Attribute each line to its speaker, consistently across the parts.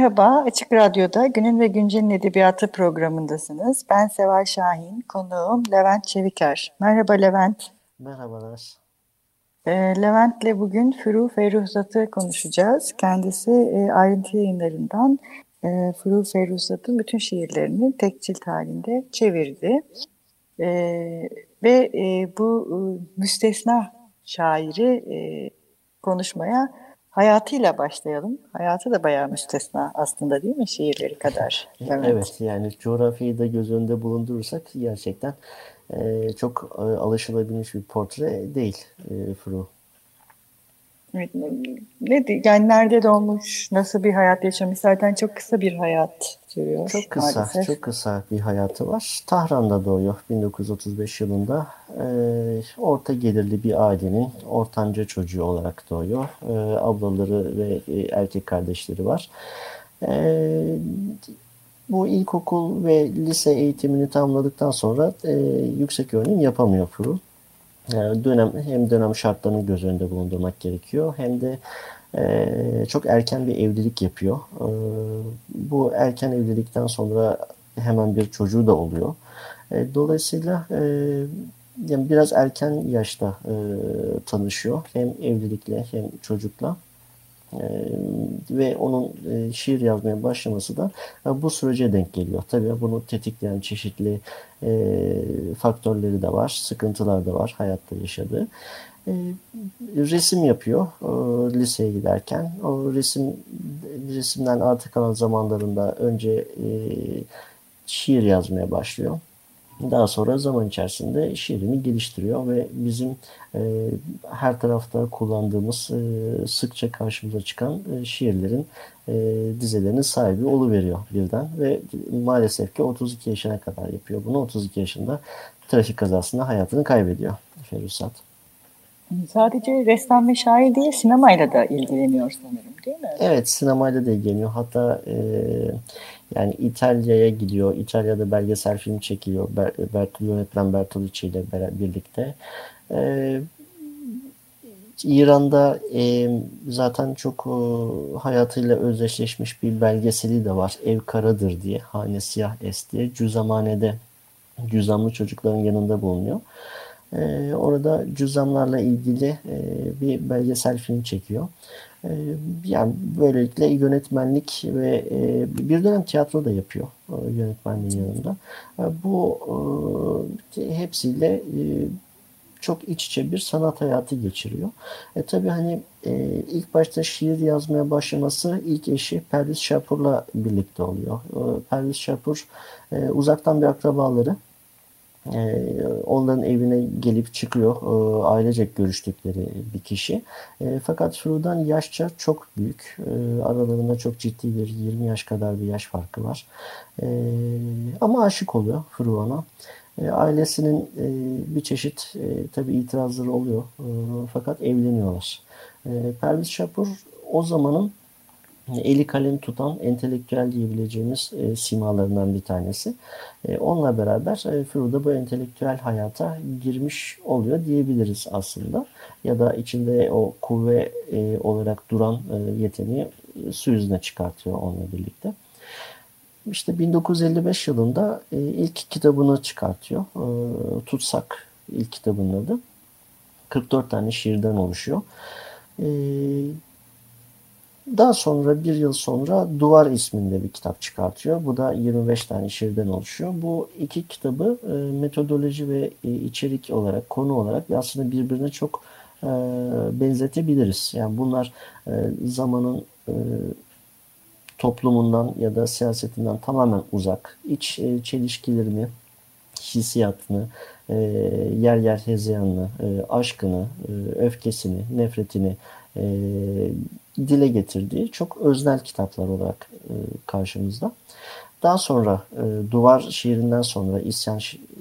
Speaker 1: Merhaba, Açık Radyo'da Günün ve Güncel'in Edebiyatı programındasınız. Ben Seval Şahin, konuğum Levent Çeviker. Merhaba Levent.
Speaker 2: Merhabalar.
Speaker 1: E, Levent'le bugün Furu Ferruhzat'ı konuşacağız. Kendisi e, ayrıntı yayınlarından e, Furu Ferruhzat'ın bütün şiirlerini tek cilt halinde çevirdi. E, ve e, bu e, müstesna şairi e, konuşmaya hayatıyla başlayalım. Hayatı da bayağı müstesna aslında değil mi şiirleri kadar?
Speaker 2: Evet, evet yani coğrafyayı da göz önünde bulundurursak gerçekten e, çok e, alışılabilmiş bir portre değil e, Fru.
Speaker 1: Ne, yani nerede doğmuş, nasıl bir hayat yaşamış zaten çok kısa bir hayat sürüyor.
Speaker 2: Çok kısa, maalesef. çok kısa bir hayatı var. Tahran'da doğuyor 1935 yılında. E, orta gelirli bir ailenin ortanca çocuğu olarak doğuyor. E, ablaları ve e, erkek kardeşleri var. E, bu ilkokul ve lise eğitimini tamamladıktan sonra e, yüksek öğrenim yapamıyor Furu. Yani dönem hem dönem şartlarını göz önünde bulundurmak gerekiyor hem de e, çok erken bir evlilik yapıyor. E, bu erken evlilikten sonra hemen bir çocuğu da oluyor. E, dolayısıyla e, yani biraz erken yaşta e, tanışıyor hem evlilikle hem çocukla. Ee, ve onun e, şiir yazmaya başlaması da e, bu sürece denk geliyor. Tabii bunu tetikleyen çeşitli e, faktörleri de var, sıkıntılar da var hayatta yaşadığı. Resim yapıyor liseye giderken. O resim resimden artık kalan zamanlarında önce şiir yazmaya başlıyor. Daha sonra zaman içerisinde şiirini geliştiriyor ve bizim e, her tarafta kullandığımız e, sıkça karşımıza çıkan e, şiirlerin e, dizelerinin sahibi oluveriyor birden ve maalesef ki 32 yaşına kadar yapıyor bunu. 32 yaşında trafik kazasında hayatını kaybediyor Ferusat.
Speaker 1: Sadece ressam ve şair değil sinemayla da ilgileniyor sanırım değil mi?
Speaker 2: Evet sinemayla da ilgileniyor. Hatta e, yani İtalya'ya gidiyor. İtalya'da belgesel film çekiyor. Ber, Bert, yönetmen Bertolucci ile birlikte. Ee, İran'da e, zaten çok e, hayatıyla özdeşleşmiş bir belgeseli de var. Ev Karadır diye. Hane Siyah Es diye. Cüzamanede cüzamlı çocukların yanında bulunuyor. E, orada cüzamlarla ilgili e, bir belgesel film çekiyor. Ee, yani böylelikle yönetmenlik ve e, bir dönem tiyatro da yapıyor e, yönetmenliğin yanında. E, bu hepsiyle çok iç içe bir sanat hayatı geçiriyor. E tabi hani ilk başta şiir yazmaya başlaması ilk eşi Perviz Şapur'la birlikte oluyor. Perviz Şapur uzaktan bir akrabaları e, onların evine gelip çıkıyor. E, ailecek görüştükleri bir kişi. E, fakat Furu'dan yaşça çok büyük. Aralarında çok ciddi bir 20 yaş kadar bir yaş farkı var. Ama aşık oluyor. E, ailesinin e, bir çeşit e, tabii itirazları oluyor. Fakat evleniyorlar. E, Perviz Şapur o zamanın eli kalem tutan entelektüel diyebileceğimiz e, simalarından bir tanesi. E, onunla beraber e, Furu'da bu entelektüel hayata girmiş oluyor diyebiliriz aslında. Ya da içinde o kuvve e, olarak duran e, yeteneği su yüzüne çıkartıyor onunla birlikte. İşte 1955 yılında e, ilk kitabını çıkartıyor. E, Tutsak ilk kitabının adı. 44 tane şiirden oluşuyor. E, daha sonra bir yıl sonra Duvar isminde bir kitap çıkartıyor. Bu da 25 tane şiirden oluşuyor. Bu iki kitabı e, metodoloji ve e, içerik olarak, konu olarak aslında birbirine çok e, benzetebiliriz. Yani bunlar e, zamanın e, toplumundan ya da siyasetinden tamamen uzak, iç e, çelişkilerini hissiyatını, e, yer yer hezeyanını, e, aşkını, e, öfkesini, nefretini e, dile getirdiği çok öznel kitaplar olarak e, karşımızda. Daha sonra e, Duvar şiirinden sonra İsyan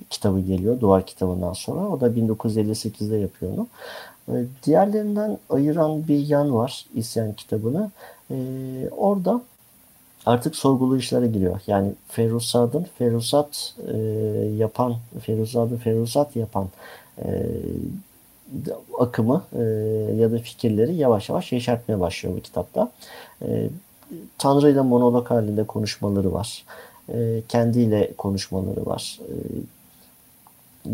Speaker 2: kitabı geliyor. Duvar kitabından sonra. O da 1958'de yapıyor onu. E, diğerlerinden ayıran bir yan var İsyan kitabını. E, orada artık sorgulu işlere giriyor. Yani Ferrusad'ın Ferrusat e, yapan, Ferrusad'ın Ferrusat yapan e, akımı e, ya da fikirleri yavaş yavaş yeşertmeye başlıyor bu kitapta. E, Tanrı ile monolog halinde konuşmaları var. E, kendiyle konuşmaları var. E,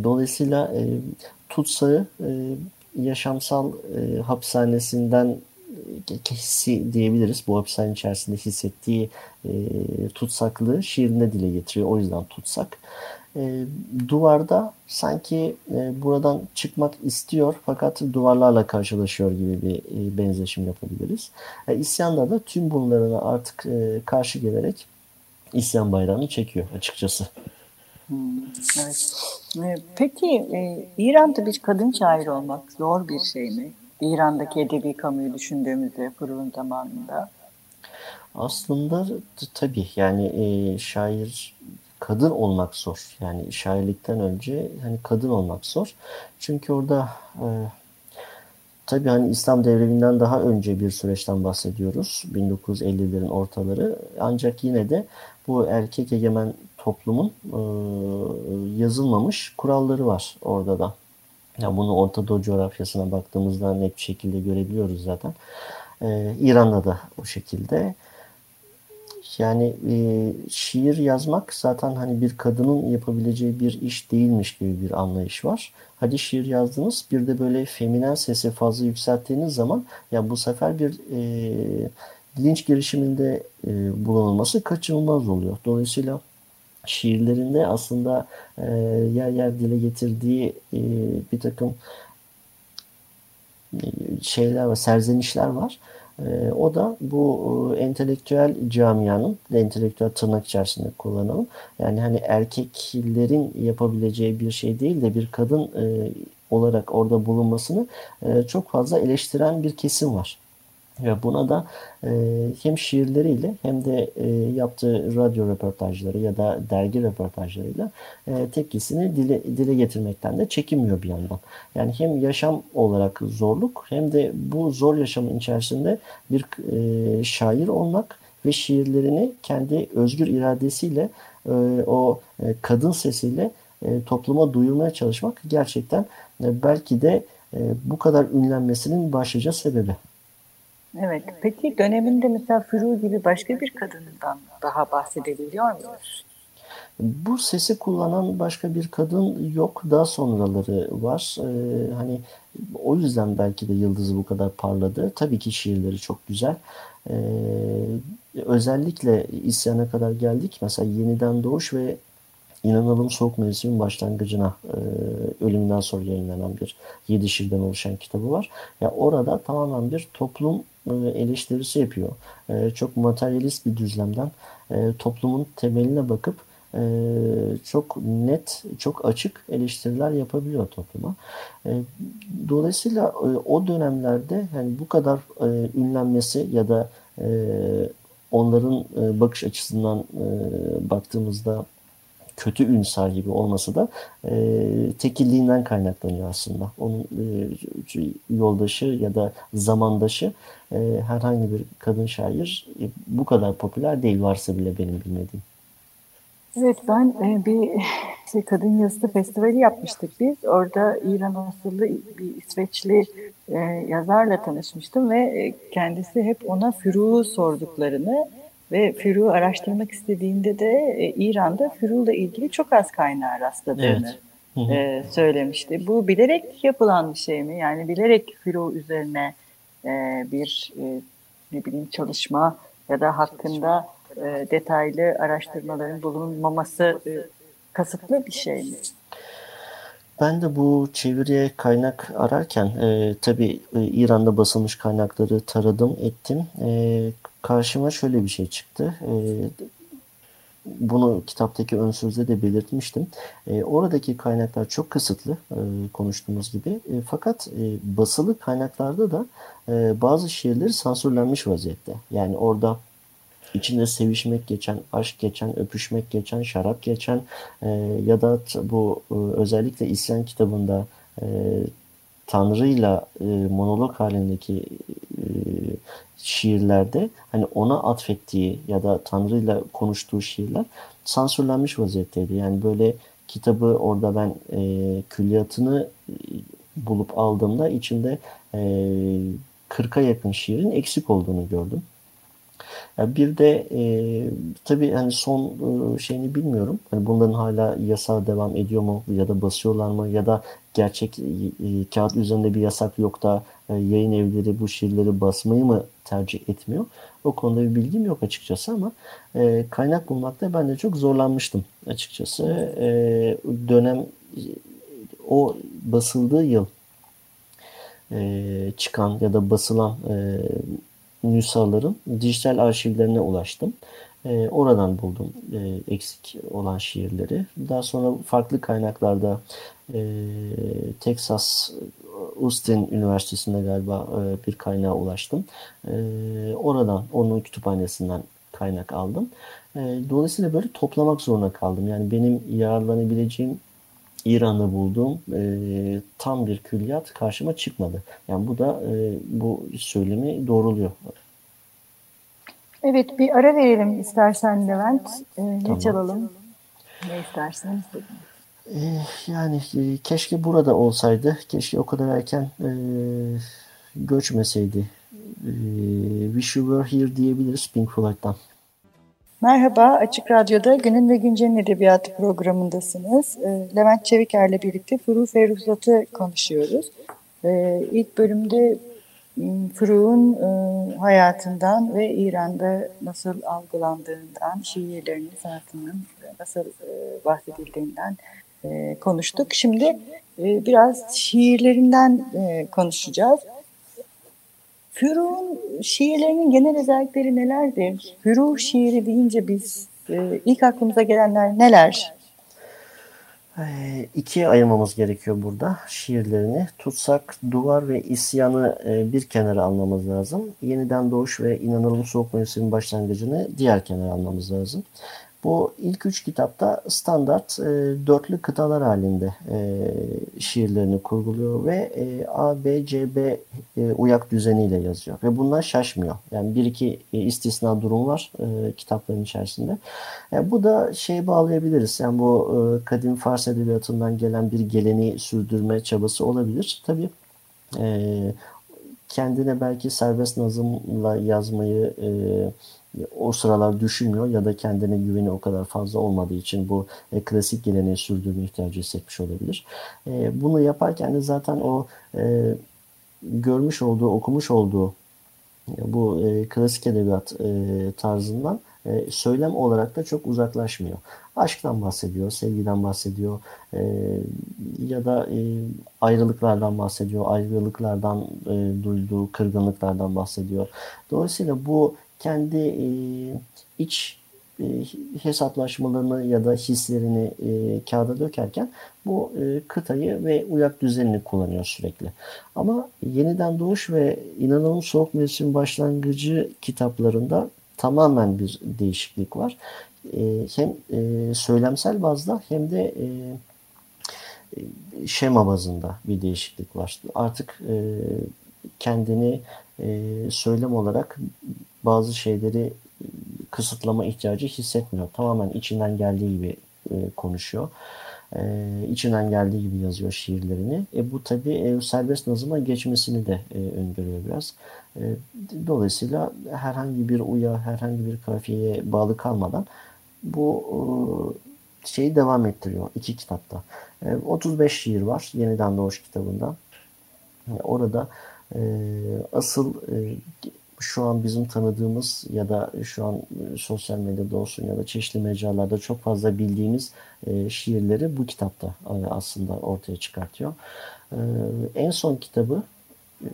Speaker 2: dolayısıyla e, tutsağı e, yaşamsal e, hapishanesinden hissi diyebiliriz. Bu hapishane içerisinde hissettiği e, tutsaklığı şiirinde dile getiriyor. O yüzden tutsak. E, duvarda sanki e, buradan çıkmak istiyor fakat duvarlarla karşılaşıyor gibi bir e, benzeşim yapabiliriz. E, isyanda da tüm bunlarına artık e, karşı gelerek isyan bayrağını çekiyor açıkçası.
Speaker 1: Hmm, evet. E, peki e, İran'da bir kadın şair olmak zor bir şey mi? İran'daki edebi kamuyu düşündüğümüzde Fırıl'ın zamanında.
Speaker 2: Aslında tabii yani e, şair kadın olmak zor. Yani şairlikten önce hani kadın olmak zor. Çünkü orada e, tabii hani İslam devriminden daha önce bir süreçten bahsediyoruz. 1950'lerin ortaları. Ancak yine de bu erkek egemen toplumun e, yazılmamış kuralları var orada da. Yani bunu Orta Doğu coğrafyasına baktığımızda net bir şekilde görebiliyoruz zaten. Ee, İran'da da o şekilde. Yani e, şiir yazmak zaten hani bir kadının yapabileceği bir iş değilmiş gibi bir anlayış var. Hadi şiir yazdınız bir de böyle feminen sesi fazla yükselttiğiniz zaman ya bu sefer bir e, linç girişiminde e, bulunulması kaçınılmaz oluyor. Dolayısıyla şiirlerinde aslında e, yer yer dile getirdiği e, bir takım e, şeyler var, serzenişler var. E, o da bu e, entelektüel camianın, entelektüel tırnak içerisinde kullanalım. Yani hani erkeklerin yapabileceği bir şey değil de bir kadın e, olarak orada bulunmasını e, çok fazla eleştiren bir kesim var. Ve buna da e, hem şiirleriyle hem de e, yaptığı radyo röportajları ya da dergi röportajlarıyla e, tepkisini dile, dile getirmekten de çekinmiyor bir yandan. Yani hem yaşam olarak zorluk hem de bu zor yaşamın içerisinde bir e, şair olmak ve şiirlerini kendi özgür iradesiyle e, o e, kadın sesiyle e, topluma duyurmaya çalışmak gerçekten e, belki de e, bu kadar ünlenmesinin başlıca sebebi.
Speaker 1: Evet. Peki döneminde mesela Furu gibi başka bir kadından daha bahsedebiliyor muyuz?
Speaker 2: Bu sesi kullanan başka bir kadın yok. Daha sonraları var. Ee, hani o yüzden belki de yıldızı bu kadar parladı. Tabii ki şiirleri çok güzel. Ee, özellikle isyana kadar geldik. Mesela Yeniden Doğuş ve İnanalım Soğuk Mevsimin Başlangıcına e, ölümünden sonra yayınlanan bir yedi şiirden oluşan kitabı var. Ya orada tamamen bir toplum e, eleştirisi yapıyor. E, çok materyalist bir düzlemden e, toplumun temeline bakıp çok net, çok açık eleştiriler yapabiliyor topluma. Dolayısıyla o dönemlerde yani bu kadar ünlenmesi ya da onların bakış açısından baktığımızda kötü ün sahibi olması da e, tekilliğinden kaynaklanıyor aslında. Onun e, yoldaşı ya da zamandaşı e, herhangi bir kadın şair e, bu kadar popüler değil varsa bile benim bilmediğim.
Speaker 1: Evet ben e, bir şey, kadın yazısı festivali yapmıştık biz. Orada İran asıllı bir İsveçli e, yazarla tanışmıştım ve e, kendisi hep ona Füruk'u sorduklarını ve Füruk'u araştırmak istediğinde de e, İran'da Füruk'la ilgili çok az kaynağa rastladığını evet. e, söylemişti. Bu bilerek yapılan bir şey mi? Yani bilerek Füruk üzerine e, bir e, ne bileyim çalışma ya da hakkında e, detaylı araştırmaların bulunmaması e, kasıtlı bir şey mi?
Speaker 2: Ben de bu çeviriye kaynak ararken e, tabii e, İran'da basılmış kaynakları taradım ettim. E, karşıma şöyle bir şey çıktı. E, bunu kitaptaki ön sözde de belirtmiştim. E, oradaki kaynaklar çok kısıtlı e, konuştuğumuz gibi. E, fakat e, basılı kaynaklarda da e, bazı şiirleri sansürlenmiş vaziyette. Yani orada içinde sevişmek geçen, aşk geçen, öpüşmek geçen, şarap geçen e, ya da bu e, özellikle İsyan kitabında e, Tanrı'yla e, monolog halindeki e, şiirlerde hani ona atfettiği ya da Tanrı'yla konuştuğu şiirler sansürlenmiş vaziyetteydi. Yani böyle kitabı orada ben e, külliyatını e, bulup aldığımda içinde e, 40'a yakın şiirin eksik olduğunu gördüm. Bir de e, tabii hani son e, şeyini bilmiyorum. Hani bunların hala yasa devam ediyor mu ya da basıyorlar mı ya da gerçek e, e, kağıt üzerinde bir yasak yok da e, yayın evleri bu şiirleri basmayı mı tercih etmiyor? O konuda bir bilgim yok açıkçası ama e, kaynak bulmakta ben de çok zorlanmıştım açıkçası. E, dönem o basıldığı yıl e, çıkan ya da basılan e, nüshaların dijital arşivlerine ulaştım. E, oradan buldum e, eksik olan şiirleri. Daha sonra farklı kaynaklarda e, Texas Austin Üniversitesi'nde galiba e, bir kaynağa ulaştım. E, oradan, onun kütüphanesinden kaynak aldım. E, dolayısıyla böyle toplamak zorunda kaldım. Yani benim yararlanabileceğim İran'da bulduğum e, tam bir külliyat karşıma çıkmadı. Yani bu da e, bu söylemi doğruluyor.
Speaker 1: Evet bir ara verelim istersen Levent. E, ne tamam. çalalım? Ne istersen
Speaker 2: e, yani e, keşke burada olsaydı. Keşke o kadar erken e, göçmeseydi. E, Wish You Were Here diyebiliriz Pink Floyd'dan.
Speaker 1: Merhaba, Açık Radyo'da Günün ve Güncel'in Edebiyatı programındasınız. Ee, Levent Çeviker'le birlikte Furu Ferruhsat'ı konuşuyoruz. Ee, ilk bölümde Furu'nun ıı, hayatından ve İran'da nasıl algılandığından, şiirlerinin, sanatının nasıl ıı, bahsedildiğinden konuştuk. Şimdi biraz şiirlerinden konuşacağız. Füruh'un şiirlerinin genel özellikleri nelerdir? Füruh şiiri deyince biz e, ilk aklımıza gelenler neler?
Speaker 2: E, ikiye ayırmamız gerekiyor burada şiirlerini. Tutsak, Duvar ve isyanı e, bir kenara almamız lazım. Yeniden Doğuş ve İnanılmaz Soğuk Mevsim'in başlangıcını diğer kenara almamız lazım. Bu ilk üç kitapta standart e, dörtlü kıtalar halinde e, şiirlerini kurguluyor ve e, A, B, C, B e, uyak düzeniyle yazıyor. Ve bunlar şaşmıyor. Yani bir iki e, istisna durum var e, kitapların içerisinde. E, bu da şey bağlayabiliriz. Yani bu e, kadim Fars edebiyatından gelen bir geleneği sürdürme çabası olabilir. Tabii e, kendine belki serbest nazımla yazmayı e, o sıralar düşünmüyor ya da kendine güveni o kadar fazla olmadığı için bu e, klasik geleneği sürdürme ihtiyacı hissetmiş olabilir. E, bunu yaparken de zaten o e, görmüş olduğu, okumuş olduğu e, bu e, klasik edebiyat e, tarzından e, söylem olarak da çok uzaklaşmıyor. Aşktan bahsediyor, sevgiden bahsediyor e, ya da e, ayrılıklardan bahsediyor, ayrılıklardan e, duyduğu kırgınlıklardan bahsediyor. Dolayısıyla bu kendi e, iç e, hesaplaşmalarını ya da hislerini e, kağıda dökerken bu e, kıtayı ve uyak düzenini kullanıyor sürekli. Ama Yeniden Doğuş ve İnanılmaz Soğuk Mevsim Başlangıcı kitaplarında tamamen bir değişiklik var. E, hem e, söylemsel bazda hem de e, şema bazında bir değişiklik var. Artık e, kendini e, söylem olarak bazı şeyleri e, kısıtlama ihtiyacı hissetmiyor. Tamamen içinden geldiği gibi e, konuşuyor. E, içinden geldiği gibi yazıyor şiirlerini. E, bu tabi e, serbest nazıma geçmesini de e, öngörüyor biraz. E, dolayısıyla herhangi bir uya, herhangi bir kafiyeye bağlı kalmadan bu e, şeyi devam ettiriyor iki kitapta. E, 35 şiir var Yeniden Doğuş kitabında. E, orada e, asıl e, şu an bizim tanıdığımız ya da şu an e, sosyal medyada olsun ya da çeşitli mecralarda çok fazla bildiğimiz e, şiirleri bu kitapta e, aslında ortaya çıkartıyor. En son kitabı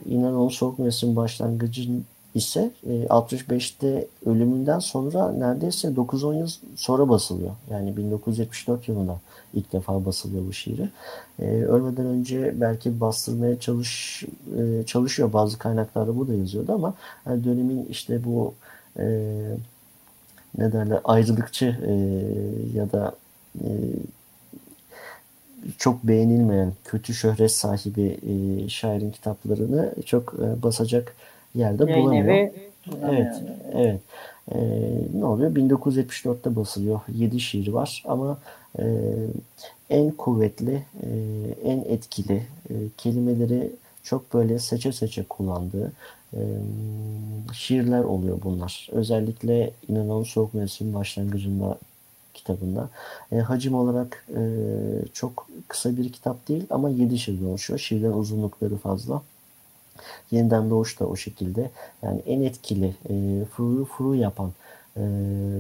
Speaker 2: İnanılmaz Soğuk Mevsim Başlangıcı ise 65'te ölümünden sonra neredeyse 9-10 yıl sonra basılıyor. Yani 1974 yılında ilk defa basılıyor bu şiiri. Ölmeden önce belki bastırmaya çalış çalışıyor. Bazı kaynaklarda bu da yazıyordu ama dönemin işte bu ne derler ayrılıkçı ya da çok beğenilmeyen, kötü şöhret sahibi e, şairin kitaplarını çok e, basacak yerde Yayın bulamıyor. Evi, evet, evet. E, ne oluyor? 1974'te basılıyor. 7 şiir var ama e, en kuvvetli, e, en etkili e, kelimeleri çok böyle seçe seçe kullandığı e, şiirler oluyor bunlar. Özellikle İnanın Soğuk Mevsim başlangıcında kitabında. E, hacim olarak e, çok kısa bir kitap değil ama 7 şiirden oluşuyor. Şiirden uzunlukları fazla. Yeniden Doğuş da o şekilde. Yani en etkili e, furu furu yapan e,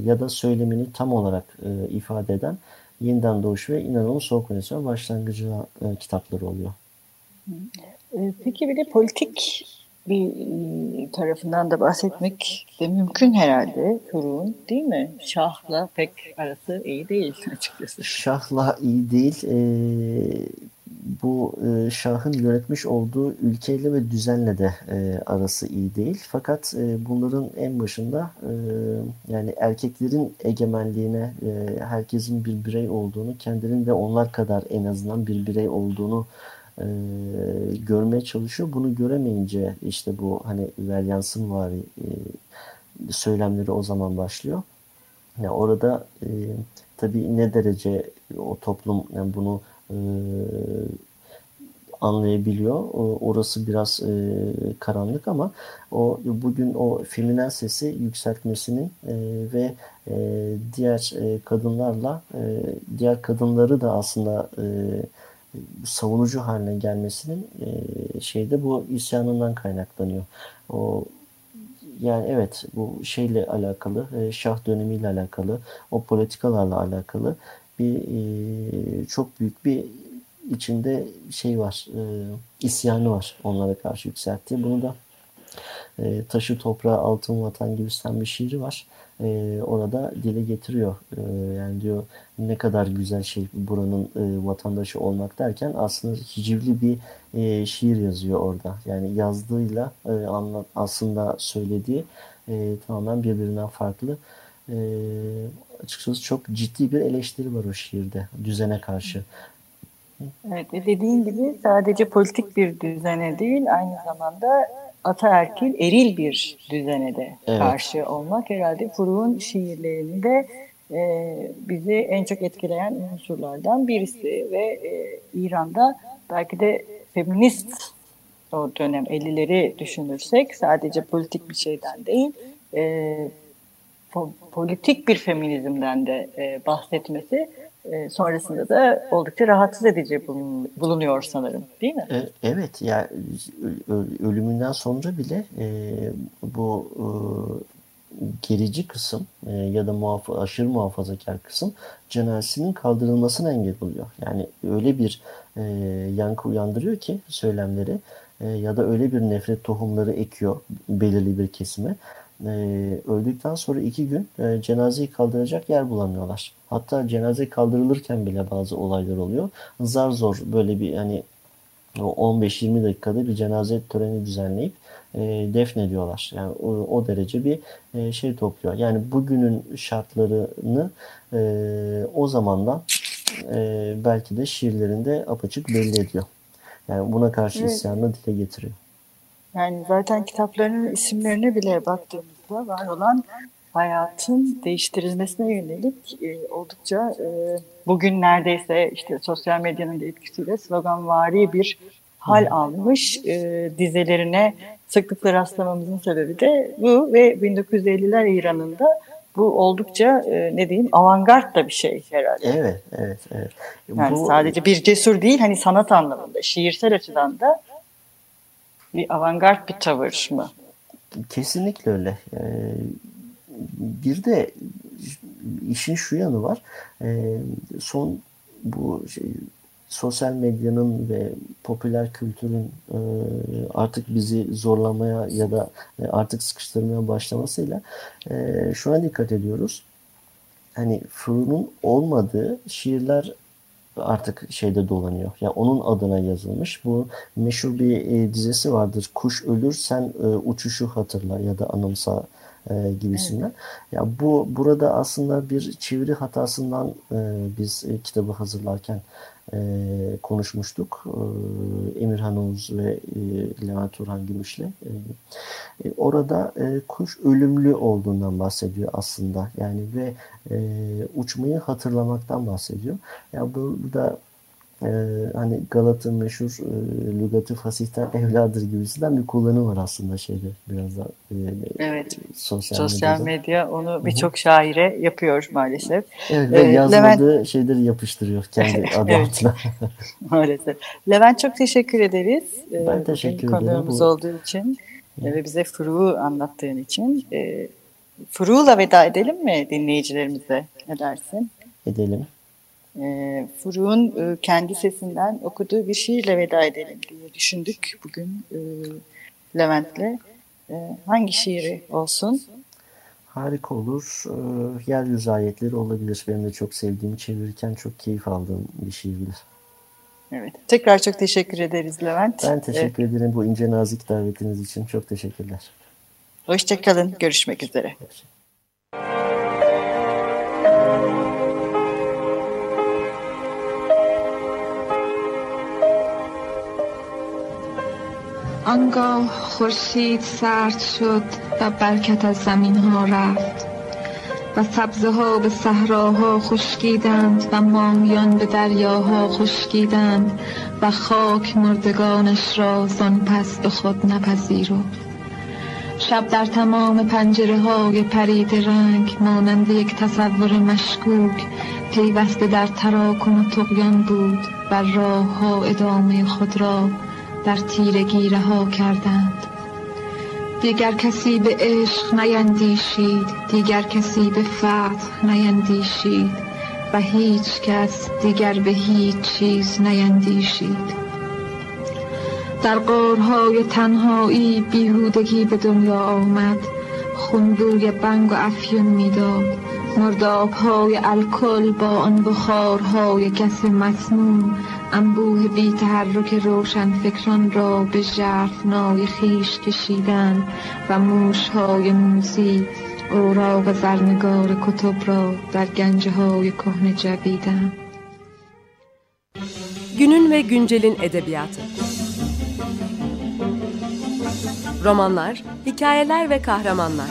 Speaker 2: ya da söylemini tam olarak e, ifade eden Yeniden Doğuş ve İnanıl'ın Soğuk Venesiyon başlangıcı e, kitapları oluyor.
Speaker 1: E, peki bir de politik bir e, tarafından da bahsetmek de mümkün herhalde Kurun değil mi? Şah'la pek arası iyi değil açıkçası.
Speaker 2: Şah'la iyi değil. Ee, bu e, Şah'ın yönetmiş olduğu ülkeyle ve düzenle de e, arası iyi değil. Fakat e, bunların en başında e, yani erkeklerin egemenliğine e, herkesin bir birey olduğunu, kendinin de onlar kadar en azından bir birey olduğunu e, görmeye çalışıyor. Bunu göremeyince işte bu hani Veryans'ın var e, söylemleri o zaman başlıyor. Yani orada e, tabii ne derece o toplum yani bunu e, anlayabiliyor. Orası biraz e, karanlık ama o bugün o feminen sesi yükseltmesinin e, ve e, diğer e, kadınlarla e, diğer kadınları da aslında e, savunucu haline gelmesinin e, şeyde bu isyanından kaynaklanıyor. O yani evet bu şeyle alakalı, e, Şah dönemiyle alakalı, o politikalarla alakalı bir çok büyük bir içinde şey var, isyanı var onlara karşı yükselttiği. Bunu da Taşı Toprağı Altın Vatan gibisinden bir şiiri var orada dile getiriyor. Yani diyor ne kadar güzel şey buranın vatandaşı olmak derken aslında hicivli bir şiir yazıyor orada. Yani yazdığıyla aslında söylediği tamamen birbirinden farklı. Açıkçası çok ciddi bir eleştiri var o şiirde düzene karşı.
Speaker 1: Evet ve dediğin gibi sadece politik bir düzene değil aynı zamanda ataerkil, eril bir düzene de evet. karşı olmak herhalde Furuk'un şiirlerinde e, bizi en çok etkileyen unsurlardan birisi ve e, İran'da belki de feminist o dönem 50'leri düşünürsek sadece politik bir şeyden değil e, po politik bir feminizmden de e, bahsetmesi e, sonrasında da oldukça rahatsız edici bulunuyor sanırım değil mi?
Speaker 2: E, evet yani ölümünden sonra bile e, bu gerici kısım ya da muhaf aşırı muhafazakar kısım cenazesinin kaldırılmasına engel oluyor. Yani öyle bir yankı uyandırıyor ki söylemleri ya da öyle bir nefret tohumları ekiyor belirli bir kesime e, öldükten sonra iki gün e, cenazeyi kaldıracak yer bulamıyorlar. Hatta cenaze kaldırılırken bile bazı olaylar oluyor. Zar zor böyle bir hani 15-20 dakikada bir cenaze töreni düzenleyip e, defnediyorlar. Yani o, o derece bir e, şey topluyor. Yani bugünün şartlarını e, o zamandan e, belki de şiirlerinde apaçık belli ediyor. Yani buna karşı evet. isyanını dile getiriyor.
Speaker 1: Yani zaten kitaplarının isimlerine bile baktığımızda var olan hayatın değiştirilmesine yönelik e, oldukça e, bugün neredeyse işte sosyal medyanın da etkisiyle sloganvari bir hal almış e, dizelerine sıklıkla rastlamamızın sebebi de bu ve 1950'ler İran'ında bu oldukça e, ne diyeyim avantgard da bir şey herhalde.
Speaker 2: Evet, evet, evet.
Speaker 1: Yani bu... sadece bir cesur değil hani sanat anlamında, şiirsel açıdan da bir avantgard bir tavır mı?
Speaker 2: Kesinlikle öyle. Ee, bir de işin şu yanı var. Ee, son bu şey, sosyal medyanın ve popüler kültürün e, artık bizi zorlamaya ya da e, artık sıkıştırmaya başlamasıyla e, şuna dikkat ediyoruz. Hani Furu'nun olmadığı şiirler artık şeyde dolanıyor. Ya yani onun adına yazılmış. Bu meşhur bir e, dizesi vardır. Kuş ölür sen e, uçuşu hatırla ya da anımsa e, gibisinden. Evet. Ya bu burada aslında bir çeviri hatasından e, biz e, kitabı hazırlarken e, konuşmuştuk. E, Emirhan Oğuz ve e, Levent Orhan Gümüş'le. E, e, orada e, kuş ölümlü olduğundan bahsediyor aslında. Yani ve e, uçmayı hatırlamaktan bahsediyor. Ya yani burada e, hani Galat'ın meşhur e, lügatı fasihten evladır gibisinden bir kullanım var aslında şeyde biraz da e,
Speaker 1: evet. sosyal, sosyal medya onu birçok şaire yapıyor maalesef.
Speaker 2: Evet, ve ee, yazmadığı Levent... şeyleri yapıştırıyor kendi adı altına.
Speaker 1: maalesef. Levent çok teşekkür ederiz.
Speaker 2: Ben teşekkür
Speaker 1: ederim. Konuğumuz bu... olduğu için Hı. ve bize Furu'u anlattığın için. E, Furu'la veda edelim mi dinleyicilerimize? Ne dersin?
Speaker 2: Edelim
Speaker 1: e, Furuk'un e, kendi sesinden okuduğu bir şiirle veda edelim diye düşündük bugün e, Levent'le. E, hangi şiiri olsun?
Speaker 2: Harika olur. E, yeryüzü ayetleri olabilir. Benim de çok sevdiğim, çevirirken çok keyif aldığım bir şiirdir.
Speaker 1: Evet. Tekrar çok teşekkür ederiz Levent.
Speaker 2: Ben teşekkür evet. ederim bu ince nazik davetiniz için. Çok teşekkürler.
Speaker 1: Hoşçakalın. Görüşmek üzere. Hoşçakalın.
Speaker 3: آنگاه خورشید سرد شد و برکت از زمین ها رفت و سبزه ها به صحراها خشکیدند و ماهیان به دریاها خشکیدند و خاک مردگانش را زان پس به خود نپذیرفت. شب در تمام پنجره های پرید رنگ مانند یک تصور مشکوک پیوسته در تراکم و تقیان بود و راه ها ادامه خود را در تیرگی رها کردند. دیگر کسی به عشق نیندیشید دیگر کسی به فتح نیندیشید و هیچ کس دیگر به هیچ چیز نیندیشید. در قارهای تنهایی بیهودگی به دنیا آمد خونبوی بنگ و افیون می‌داد. مردابهای الکل با آن بخارهای گس مسموم انبوه بی تحرک روشن فکران را به نای خیش کشیدن و موشهای موزی اوراق زرنگار کتب را در گنجه های کهنه جویدن
Speaker 4: Günün ve güncelin edebiyatı Romanlar, hikayeler ve kahramanlar